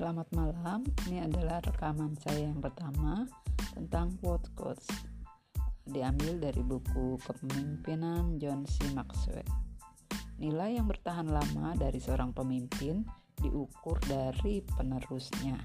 Selamat malam, ini adalah rekaman saya yang pertama tentang quote quotes diambil dari buku kepemimpinan John C. Maxwell. Nilai yang bertahan lama dari seorang pemimpin diukur dari penerusnya.